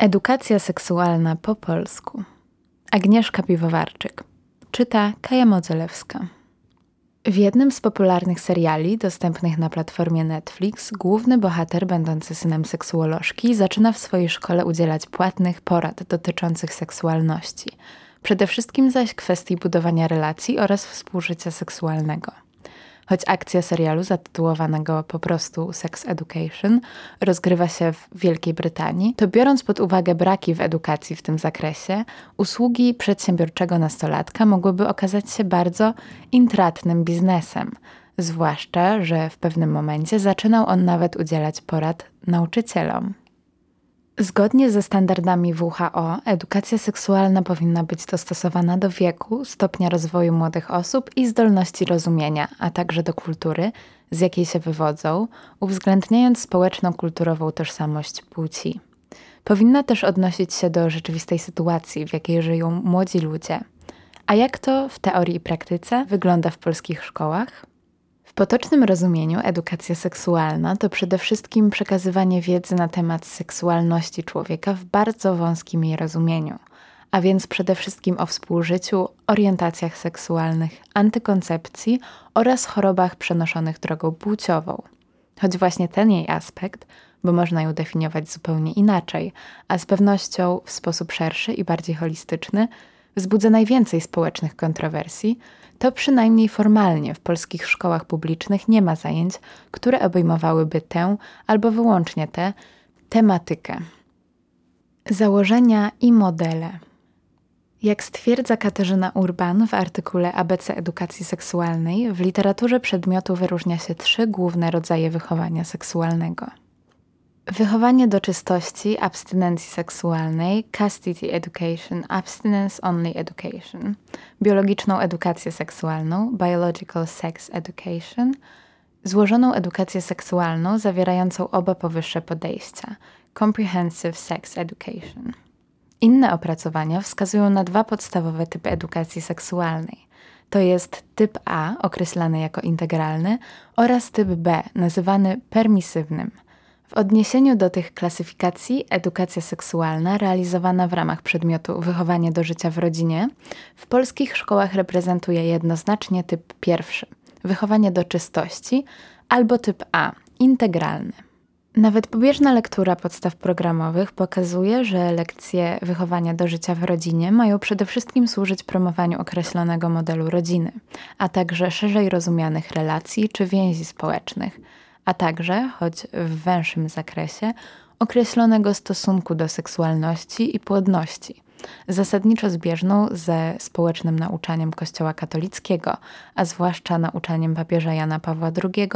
Edukacja seksualna po polsku. Agnieszka Piwowarczyk. Czyta Kaja Modzelewska. W jednym z popularnych seriali dostępnych na platformie Netflix główny bohater, będący synem seksuolożki, zaczyna w swojej szkole udzielać płatnych porad dotyczących seksualności. Przede wszystkim zaś kwestii budowania relacji oraz współżycia seksualnego. Choć akcja serialu zatytułowanego po prostu Sex Education rozgrywa się w Wielkiej Brytanii, to biorąc pod uwagę braki w edukacji w tym zakresie, usługi przedsiębiorczego nastolatka mogłyby okazać się bardzo intratnym biznesem. Zwłaszcza, że w pewnym momencie zaczynał on nawet udzielać porad nauczycielom. Zgodnie ze standardami WHO, edukacja seksualna powinna być dostosowana do wieku, stopnia rozwoju młodych osób i zdolności rozumienia, a także do kultury, z jakiej się wywodzą, uwzględniając społeczno-kulturową tożsamość płci. Powinna też odnosić się do rzeczywistej sytuacji, w jakiej żyją młodzi ludzie. A jak to w teorii i praktyce wygląda w polskich szkołach? Potocznym rozumieniu edukacja seksualna to przede wszystkim przekazywanie wiedzy na temat seksualności człowieka w bardzo wąskim jej rozumieniu, a więc przede wszystkim o współżyciu, orientacjach seksualnych, antykoncepcji oraz chorobach przenoszonych drogą płciową. Choć właśnie ten jej aspekt, bo można ją definiować zupełnie inaczej, a z pewnością w sposób szerszy i bardziej holistyczny, wzbudza najwięcej społecznych kontrowersji, to przynajmniej formalnie w polskich szkołach publicznych nie ma zajęć, które obejmowałyby tę albo wyłącznie tę tematykę. Założenia i modele. Jak stwierdza Katarzyna Urban w artykule ABC Edukacji Seksualnej, w literaturze przedmiotu wyróżnia się trzy główne rodzaje wychowania seksualnego. Wychowanie do czystości, abstynencji seksualnej, chastity education, abstinence only education, biologiczną edukację seksualną, biological sex education, złożoną edukację seksualną zawierającą oba powyższe podejścia, comprehensive sex education. Inne opracowania wskazują na dwa podstawowe typy edukacji seksualnej. To jest typ A, określany jako integralny, oraz typ B, nazywany permisywnym – w odniesieniu do tych klasyfikacji, edukacja seksualna realizowana w ramach przedmiotu wychowanie do życia w rodzinie w polskich szkołach reprezentuje jednoznacznie typ pierwszy wychowanie do czystości albo typ A integralny. Nawet pobieżna lektura podstaw programowych pokazuje, że lekcje wychowania do życia w rodzinie mają przede wszystkim służyć promowaniu określonego modelu rodziny, a także szerzej rozumianych relacji czy więzi społecznych a także, choć w węższym zakresie, określonego stosunku do seksualności i płodności, zasadniczo zbieżną ze społecznym nauczaniem Kościoła katolickiego, a zwłaszcza nauczaniem papieża Jana Pawła II,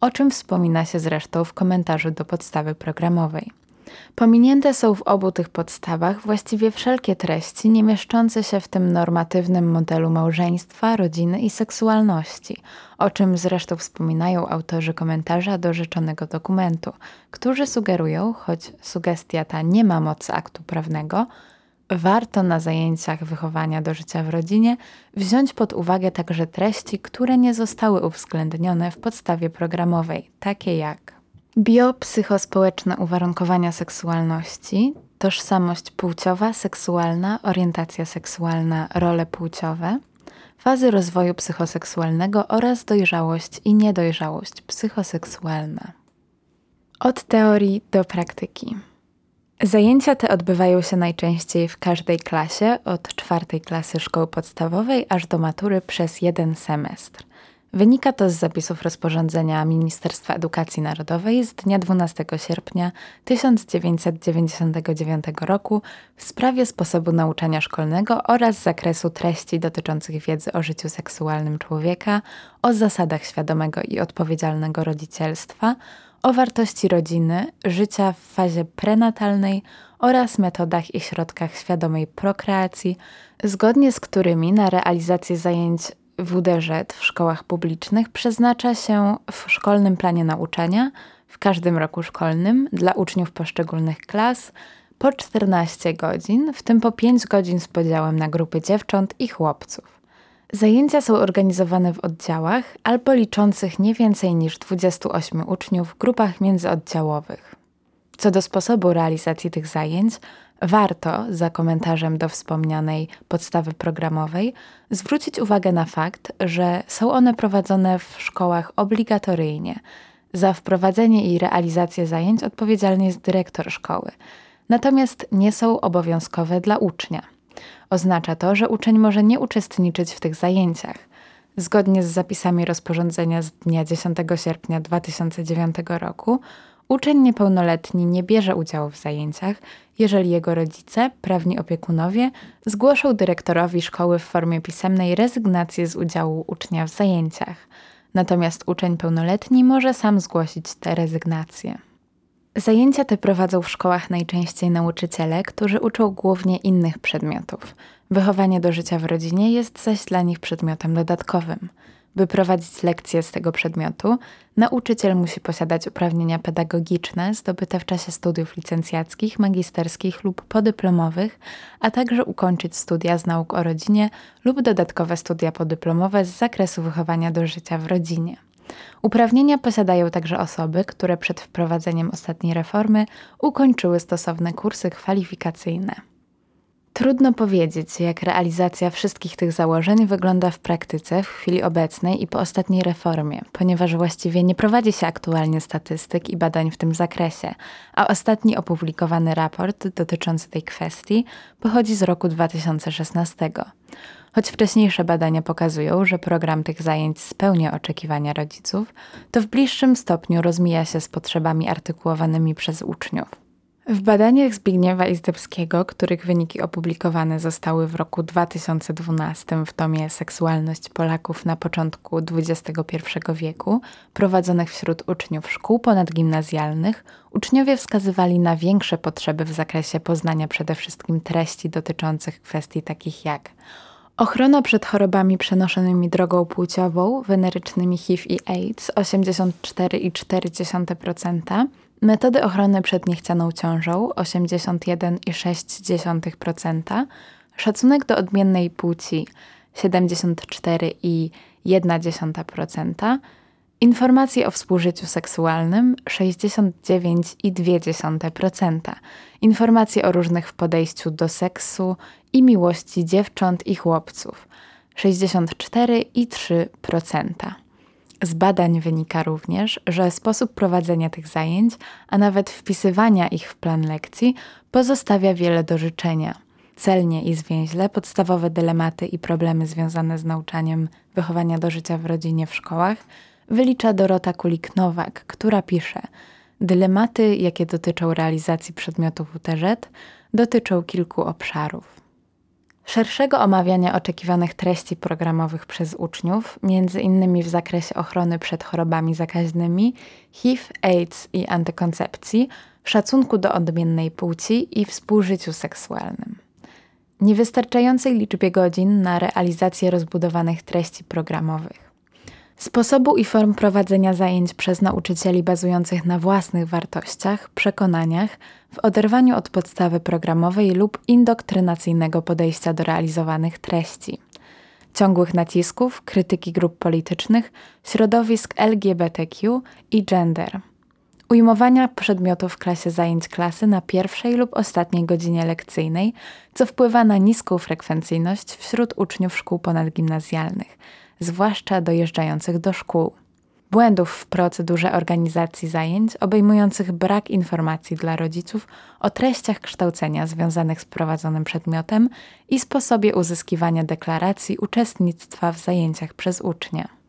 o czym wspomina się zresztą w komentarzu do podstawy programowej. Pominięte są w obu tych podstawach właściwie wszelkie treści nie mieszczące się w tym normatywnym modelu małżeństwa, rodziny i seksualności, o czym zresztą wspominają autorzy komentarza do rzeczonego dokumentu, którzy sugerują, choć sugestia ta nie ma mocy aktu prawnego, warto na zajęciach wychowania do życia w rodzinie wziąć pod uwagę także treści, które nie zostały uwzględnione w podstawie programowej, takie jak Biopsychospołeczne uwarunkowania seksualności, tożsamość płciowa, seksualna, orientacja seksualna, role płciowe, fazy rozwoju psychoseksualnego oraz dojrzałość i niedojrzałość psychoseksualna. Od teorii do praktyki. Zajęcia te odbywają się najczęściej w każdej klasie, od czwartej klasy szkoły podstawowej aż do matury przez jeden semestr. Wynika to z zapisów rozporządzenia Ministerstwa Edukacji Narodowej z dnia 12 sierpnia 1999 roku w sprawie sposobu nauczania szkolnego oraz zakresu treści dotyczących wiedzy o życiu seksualnym człowieka, o zasadach świadomego i odpowiedzialnego rodzicielstwa, o wartości rodziny, życia w fazie prenatalnej oraz metodach i środkach świadomej prokreacji, zgodnie z którymi na realizację zajęć WDŻ w szkołach publicznych przeznacza się w szkolnym planie nauczania w każdym roku szkolnym dla uczniów poszczególnych klas po 14 godzin, w tym po 5 godzin z podziałem na grupy dziewcząt i chłopców. Zajęcia są organizowane w oddziałach albo liczących nie więcej niż 28 uczniów w grupach międzyoddziałowych. Co do sposobu realizacji tych zajęć, warto, za komentarzem do wspomnianej podstawy programowej, zwrócić uwagę na fakt, że są one prowadzone w szkołach obligatoryjnie. Za wprowadzenie i realizację zajęć odpowiedzialny jest dyrektor szkoły, natomiast nie są obowiązkowe dla ucznia. Oznacza to, że uczeń może nie uczestniczyć w tych zajęciach. Zgodnie z zapisami rozporządzenia z dnia 10 sierpnia 2009 roku, Uczeń niepełnoletni nie bierze udziału w zajęciach, jeżeli jego rodzice, prawni opiekunowie, zgłoszą dyrektorowi szkoły w formie pisemnej rezygnację z udziału ucznia w zajęciach. Natomiast uczeń pełnoletni może sam zgłosić tę rezygnację. Zajęcia te prowadzą w szkołach najczęściej nauczyciele, którzy uczą głównie innych przedmiotów. Wychowanie do życia w rodzinie jest zaś dla nich przedmiotem dodatkowym. By prowadzić lekcje z tego przedmiotu, nauczyciel musi posiadać uprawnienia pedagogiczne zdobyte w czasie studiów licencjackich, magisterskich lub podyplomowych, a także ukończyć studia z nauk o rodzinie lub dodatkowe studia podyplomowe z zakresu wychowania do życia w rodzinie. Uprawnienia posiadają także osoby, które przed wprowadzeniem ostatniej reformy ukończyły stosowne kursy kwalifikacyjne. Trudno powiedzieć, jak realizacja wszystkich tych założeń wygląda w praktyce w chwili obecnej i po ostatniej reformie, ponieważ właściwie nie prowadzi się aktualnie statystyk i badań w tym zakresie, a ostatni opublikowany raport dotyczący tej kwestii pochodzi z roku 2016. Choć wcześniejsze badania pokazują, że program tych zajęć spełnia oczekiwania rodziców, to w bliższym stopniu rozmija się z potrzebami artykułowanymi przez uczniów. W badaniach Zbigniewa Izdebskiego, których wyniki opublikowane zostały w roku 2012 w tomie Seksualność Polaków na początku XXI wieku, prowadzonych wśród uczniów szkół ponadgimnazjalnych, uczniowie wskazywali na większe potrzeby w zakresie poznania przede wszystkim treści dotyczących kwestii takich jak Ochrona przed chorobami przenoszonymi drogą płciową, wenerycznymi HIV i AIDS 84,4%, Metody ochrony przed niechcianą ciążą 81,6%, szacunek do odmiennej płci 74,1%, informacje o współżyciu seksualnym 69,2%, informacje o różnych w podejściu do seksu i miłości dziewcząt i chłopców 64,3%. Z badań wynika również, że sposób prowadzenia tych zajęć, a nawet wpisywania ich w plan lekcji, pozostawia wiele do życzenia. Celnie i zwięźle podstawowe dylematy i problemy związane z nauczaniem wychowania do życia w rodzinie w szkołach wylicza Dorota Kulik-Nowak, która pisze: Dylematy, jakie dotyczą realizacji przedmiotów UTZ, dotyczą kilku obszarów szerszego omawiania oczekiwanych treści programowych przez uczniów, między innymi w zakresie ochrony przed chorobami zakaźnymi, HIV, AIDS i antykoncepcji, szacunku do odmiennej płci i współżyciu seksualnym. Niewystarczającej liczbie godzin na realizację rozbudowanych treści programowych. Sposobu i form prowadzenia zajęć przez nauczycieli bazujących na własnych wartościach, przekonaniach, w oderwaniu od podstawy programowej lub indoktrynacyjnego podejścia do realizowanych treści. Ciągłych nacisków, krytyki grup politycznych, środowisk LGBTQ i gender. Ujmowania przedmiotów w klasie zajęć klasy na pierwszej lub ostatniej godzinie lekcyjnej, co wpływa na niską frekwencyjność wśród uczniów szkół ponadgimnazjalnych – zwłaszcza dojeżdżających do szkół. Błędów w procedurze organizacji zajęć, obejmujących brak informacji dla rodziców o treściach kształcenia związanych z prowadzonym przedmiotem i sposobie uzyskiwania deklaracji uczestnictwa w zajęciach przez ucznia.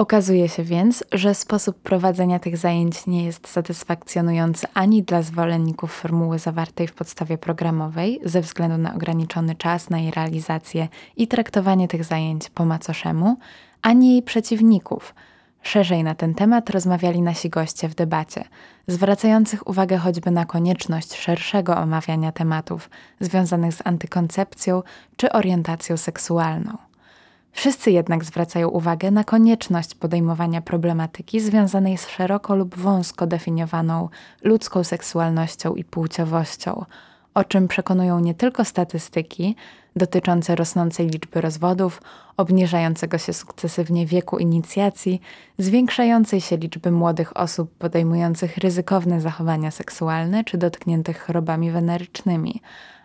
Okazuje się więc, że sposób prowadzenia tych zajęć nie jest satysfakcjonujący ani dla zwolenników formuły zawartej w podstawie programowej, ze względu na ograniczony czas na jej realizację i traktowanie tych zajęć po macoszemu, ani jej przeciwników. Szerzej na ten temat rozmawiali nasi goście w debacie, zwracających uwagę choćby na konieczność szerszego omawiania tematów związanych z antykoncepcją czy orientacją seksualną. Wszyscy jednak zwracają uwagę na konieczność podejmowania problematyki związanej z szeroko lub wąsko definiowaną ludzką seksualnością i płciowością o czym przekonują nie tylko statystyki dotyczące rosnącej liczby rozwodów, obniżającego się sukcesywnie wieku inicjacji, zwiększającej się liczby młodych osób podejmujących ryzykowne zachowania seksualne czy dotkniętych chorobami wenerycznymi,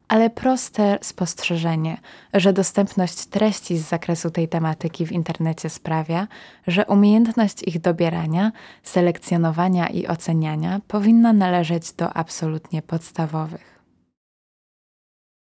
ale proste spostrzeżenie, że dostępność treści z zakresu tej tematyki w internecie sprawia, że umiejętność ich dobierania, selekcjonowania i oceniania powinna należeć do absolutnie podstawowych.